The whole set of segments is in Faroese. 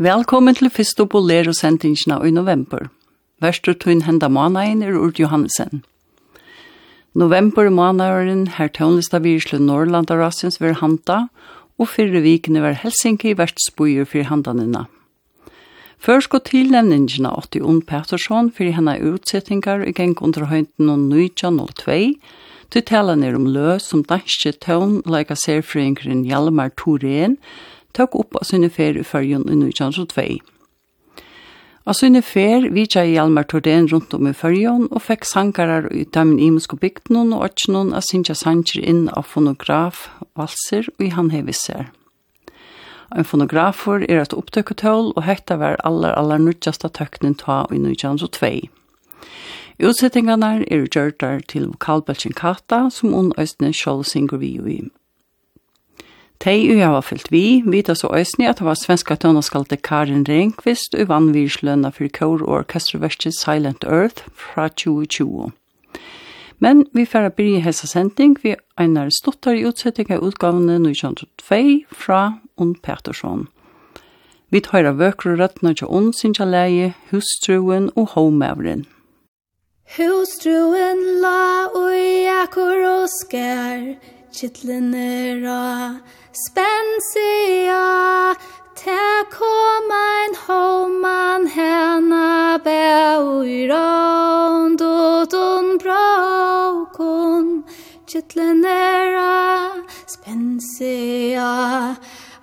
Velkommen til fyrst og bolero sendingsna i november. Værstu tøyn henda måneden er Urt Johansen. November måneden her tøynlista virslu Norrlanda og Rassens ver handa, og fyrre vikene var Helsinki verst vertsbøyer for handanina. Først gå til nevningene 80 Ond Pettersson for henne utsettingar i geng under høynten og 1902, til talen ned om løs som danske tøvn, a serfrengren Hjalmar Thorén, tok opp av sinne fer i fyrjun i 1902. Av sinne fer vidtja Hjalmar Tordén rundt om i fyrjun og fekk sankarar i damen imensko bygden og åtsjonen av sinja sanger inn av fonograf, valser og i handheviser. Ein fonografur er et opptøkketøl, og hekta var allar allar nudjasta tøknen ta i 1902. Utsettingarna er gjørtar til vokalbelsen Kata, som hun østene sjål synger vi i Tei ui hava fyllt vi, vita så òsni at det var svenska tøvnaskalte Karin Rehnqvist ui vannvirslønna for kår og orkesterverket Silent Earth fra 2020. Men vi får byrja hessa sending vi einar stuttar i utsetting av utgavene 1902 fra Unn Petersson. Vi tøyra vøkru røttna til Unn sinja leie, hustruen og homevren. Hustruen la ui akkur og skær, Kittlener og spensia, Ta kom ein homan hena bæ ui rond og dun braukon. Kittlener og spensia,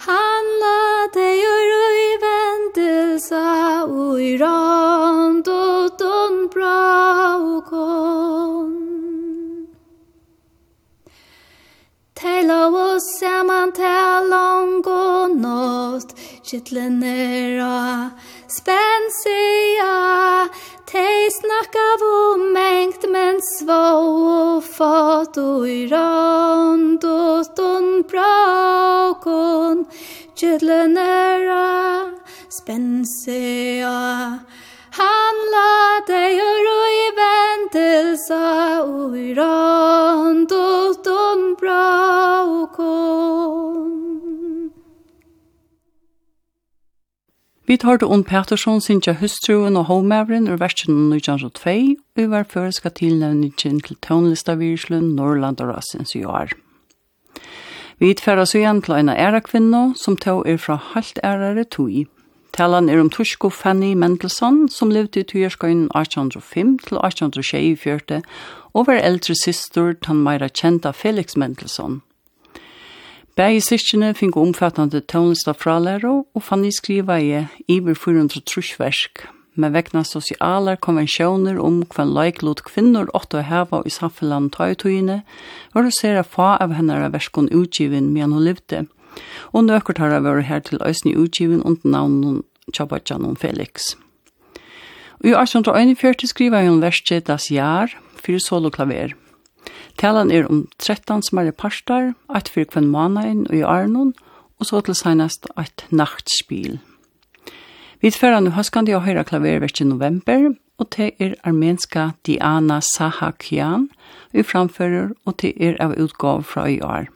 han la deg og røy vendelsa ui rond og dun. så ser man til lang og nått Kittlen er spensia Tei snakka vo mengt men svå og fått og i rand og stund brakon Kittlen er og spensia Han la deg og roi ventelsa, og i rand og stund brakon Vi tar det om Pettersson synkja hustruen og homævren ur versen 1902, og vi var føreska tilnevningen til tøvnlista virslun, Norrland og Rassens i år. Vi utfæra så igjen til en æra kvinno som tog er fra halvt ærare tog. Talan er om Tushko Fanny Mendelssohn, som levde i tujerskøyen 1805 til 1824, og var eldre syster til han meira kjenta Felix Mendelssohn. Begge sysgjene fikk omfattende tøvnlista fralæro, og fann i skriva i iver 400 trusversk, med vekna sosiale konvensjoner om kvann leiklot kvinnor åtte å heva i samfellan tøytøyene, var det sere fa av hennara verskon utgiven medan hun levde, og nøkker tar vært her til øysen i utgiven under navnen Tjabatjanon Felix. Og i 1841 skriva hun verset Das Jar, fyrir soloklaver, Talan er om 13 smarre parstar, eit fyrir kvann manain og i Arnon, og så til seinast eit nachtspil. Vi tverra nu haskandi å høyra klaververk i november, og det er armenska Diana Sahakian, vi framfører, og det er av utgav fra i år.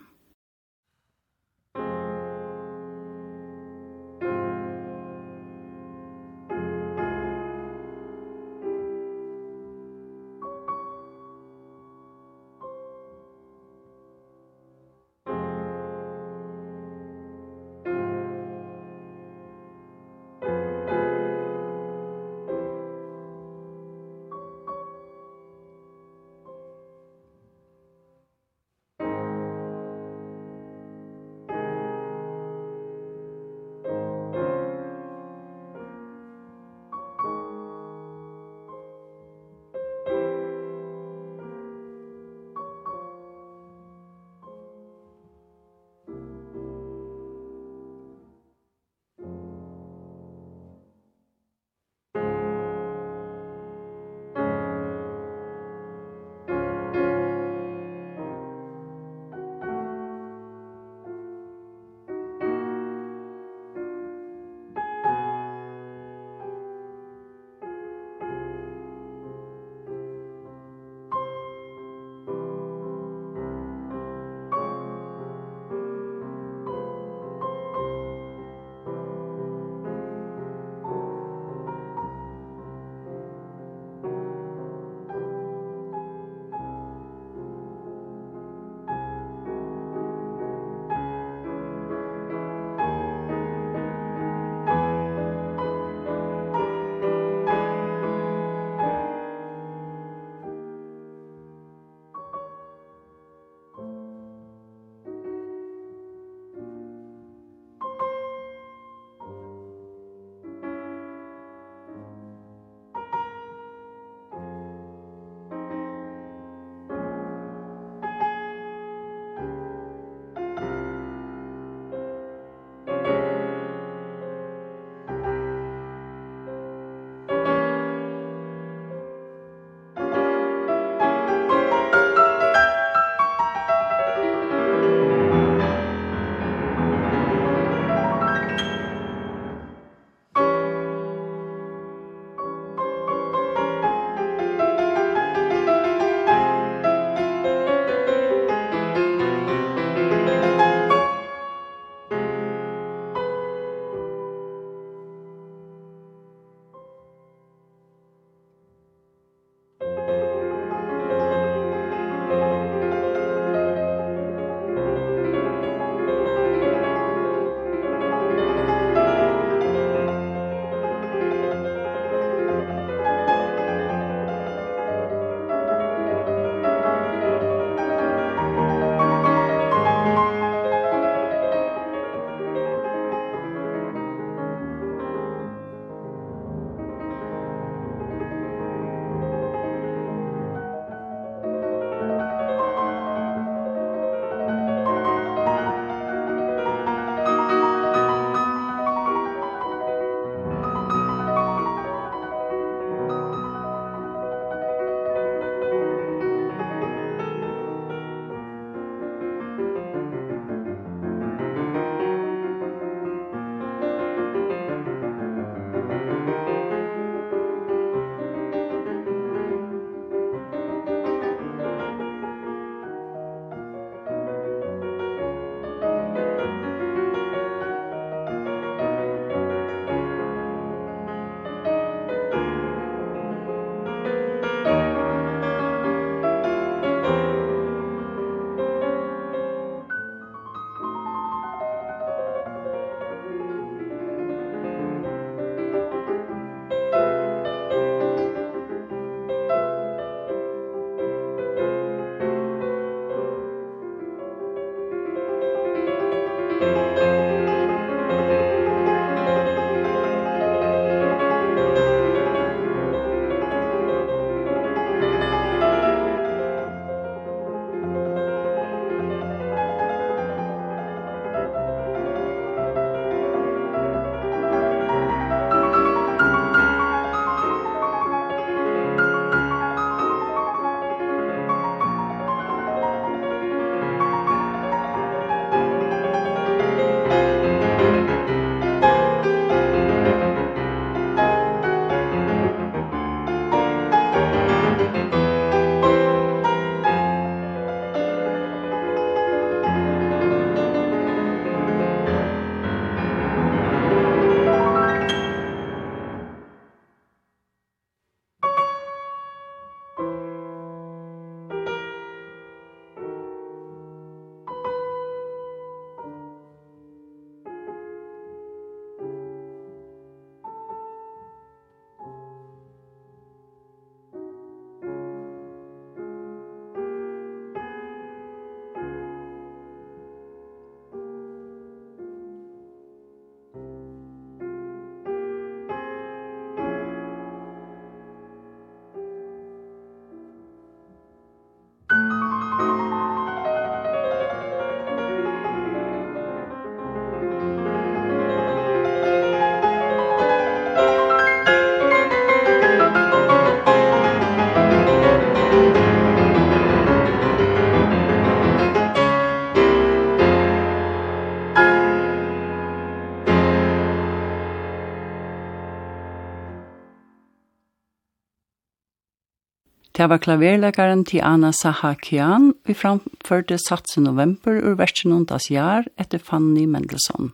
Det var klaverlegaren Tiana Sahakian, vi framførte Sats i november ur versen Das Jahr etter Fanny Mendelssohn.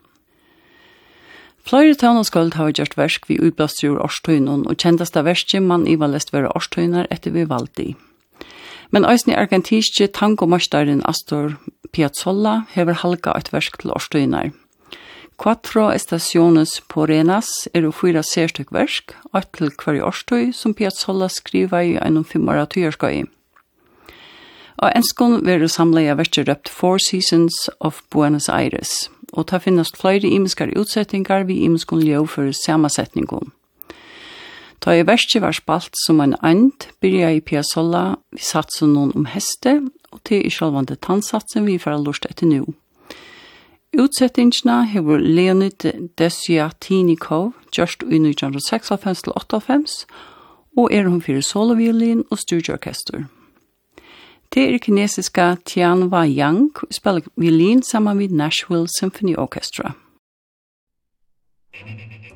Fløyre tøvnåskåld har gjort versk vi utblåster ur årstøynen, og kjenteste verset man lest være årstøyner etter vi valgte i. Men òsne argentiske tango-mørstaren Astor Piazzolla hever halga et versk til årstøyner – Quattro estaciones på Renas er jo fyra sérstøk versk, og til hver årstøy som Piazzolla skriva i en fimmara tøyerskøy. Og enskon vil du samle i verset røpt Four Seasons of Buenos Aires, og ta finnast flere imiskar utsettingar vi imiskon ljøv for samasetningon. Ta i verset var spalt som en and, byrja i Piazzolla, vi satsen noen om heste, og til i sjálvande tannsatsen vi får lort etter nu. Utsettingsna hever Leonid Desiatinikov gjørst i 1996-1998 og er hun fyrir soloviolin og studieorkester. Det er kinesiska Tian Wa Yang spiller violin sammen med Nashville Symphony Orchestra. Thank you.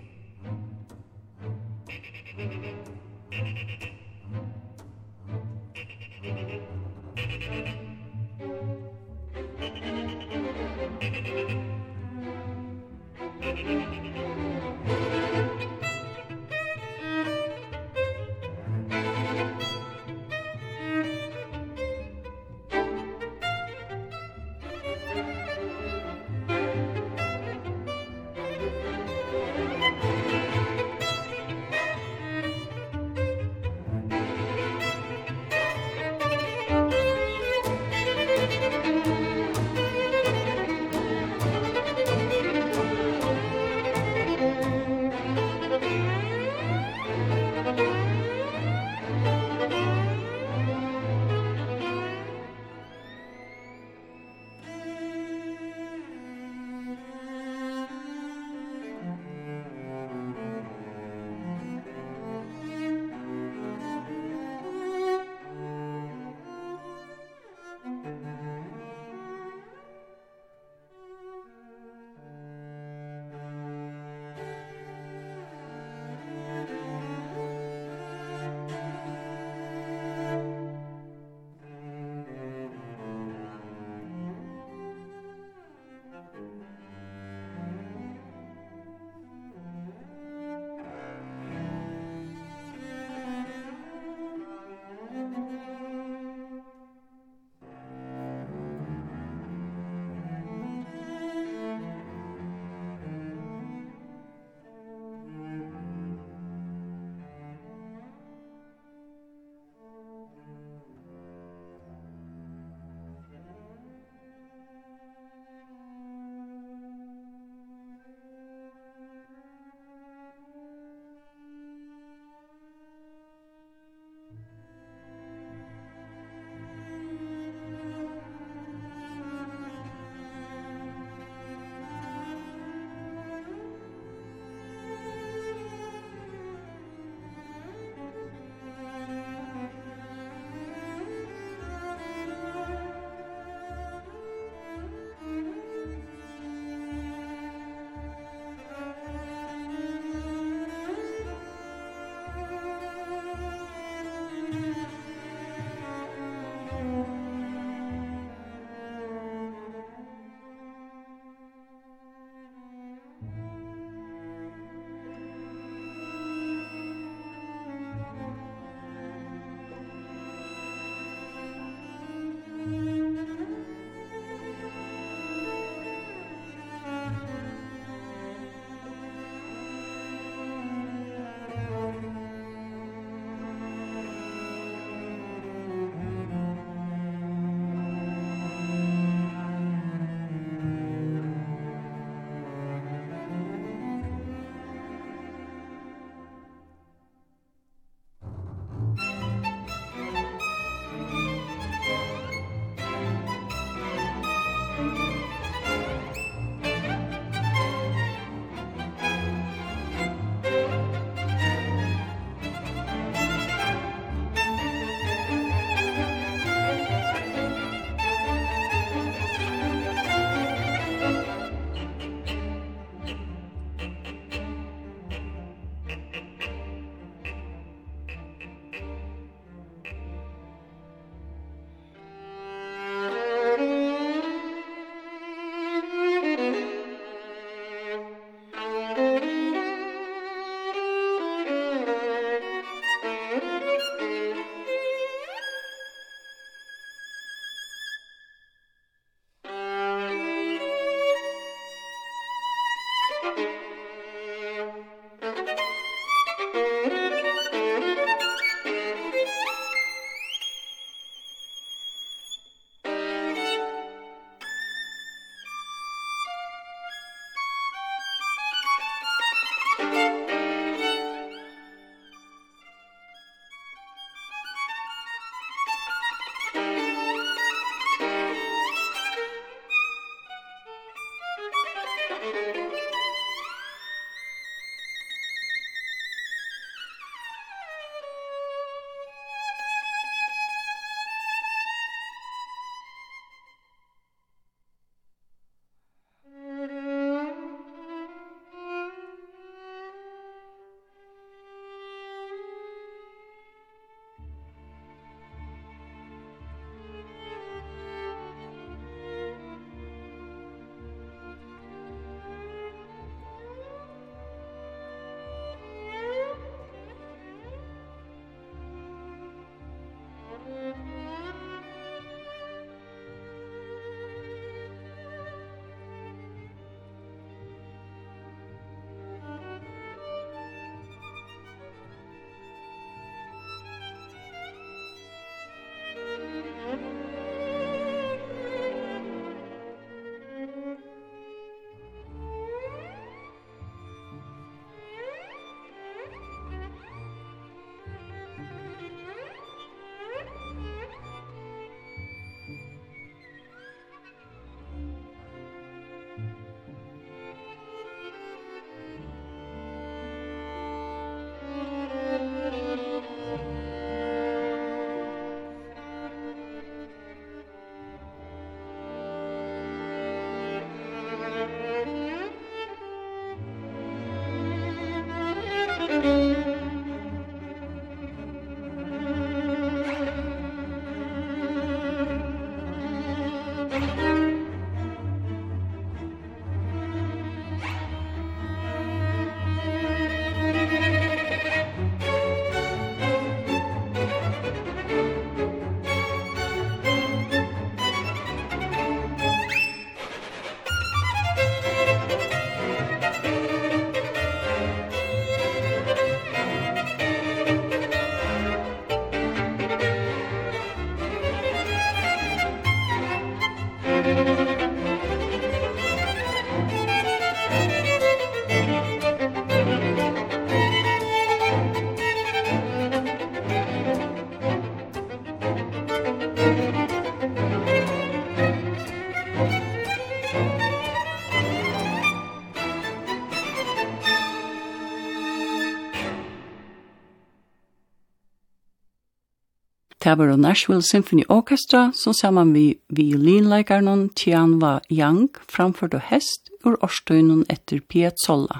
Det var Nashville Symphony Orchestra som saman vi violinleikaren Tianwa Yang framførte hest ur årstøynen etter Piazzolla.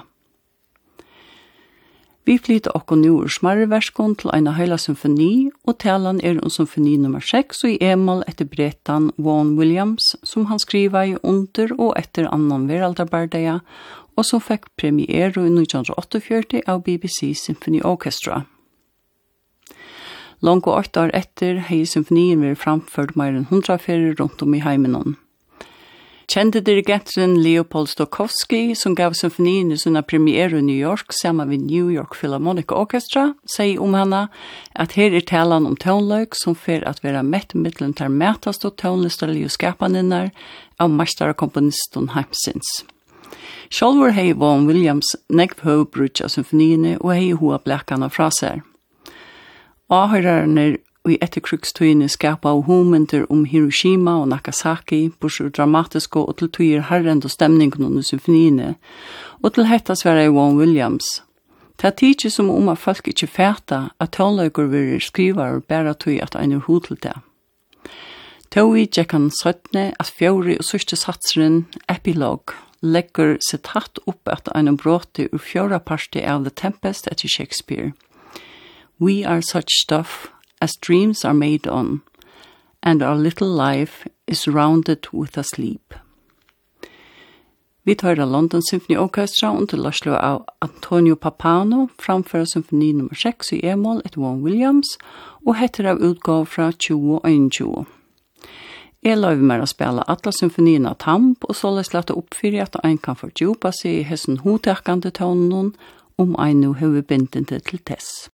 Vi flyter okko nu ur smarre verskon til eina heila symfoni, og talan er om symfoni nummer 6 og i emal etter bretan Vaughan Williams, som han skriva i under og etter annan veraldarbardeia, og som fekk premiere i 1948 av BBC Symphony Orchestra. Longo åtte år etter hei symfonien vi framført mer enn hundra ferier rundt om i heimenon. Kjente dirigenten Leopold Stokowski, som gav symfonien i sina premiere i New York sammen med New York Philharmonic Orchestra, sier om henne at her er talan om tånløk som fer at være mett mittelen til mætast og tånlistelige skapaninnar av mestare komponisten Heimsins. Sjolvor hei Vaughan Williams nekv høy brutja symfoniene og hei hoa blekkan av fraser. Ahyrarnir i etterkrigstøyene skapa av homenter om Hiroshima og Nagasaki, bursur dramatiske og til tøyer herrend og stemningen under symfoniene, og til hetta sverre Vaughan Williams. Det er tidsi som om at folk ikkje fæta at tølløyker vil skriva og bæra tøy at ein er hod til det. Tøy tjekk han søttne at fjori og sørste satseren epilog legger sitt hatt opp at ein bråte ur fjóra parti av The Tempest etter Shakespeare – We are such stuff as dreams are made on, and our little life is rounded with a sleep. Vi tar London Symphony Orchestra under Lashlo av Antonio Papano framfører symfoni nummer 6 i E-mål etter Vaughan Williams og heter av utgave fra 2021. Jeg løyver meg å spille alle symfoniene av Tamp og så løs lette opp at en kan fordjupa seg i hessen hotekkende tonen om en nå høver bindende til tess.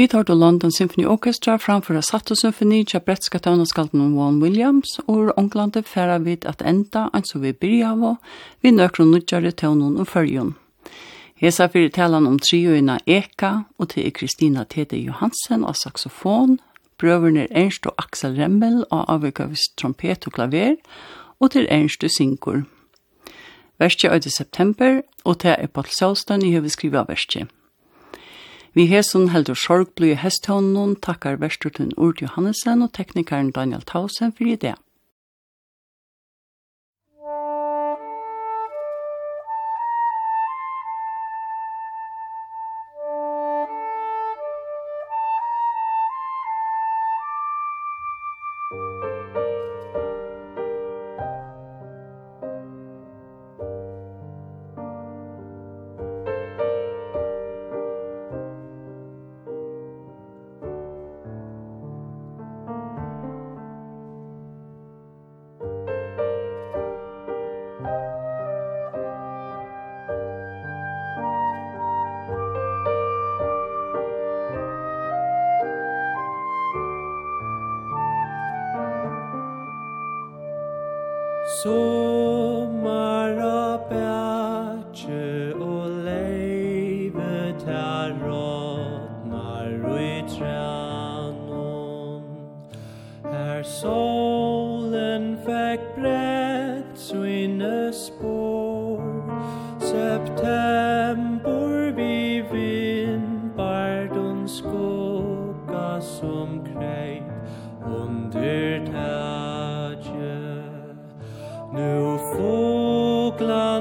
Vi tar til London Symphony Orchestra framføra Sato Symphony tja bretska tøvnaskalten om Vaughan Williams, og ur Ånglandet færa vid at enda, anso vi byrja av, vi nøkron nudjare tøvnun og fyrjon. Hesa fyrir talan om trioina Eka, og til Kristina Tete Johansen av saxofon, brøverne Ernst og Axel Remmel av avvikavis trompet og klaver, og til Ernst og Sinkur. Verstje 8. september, og til er Paul Sjålstøyne i høveskriva verstje. Vi hesson heldur sorgblu i hesthånden takkar Vestertun Urt Johannesen og teknikaren Daniel Tausen fyrir det. lempor vi vimpardun skugga som kreit under tætje. Nu foglar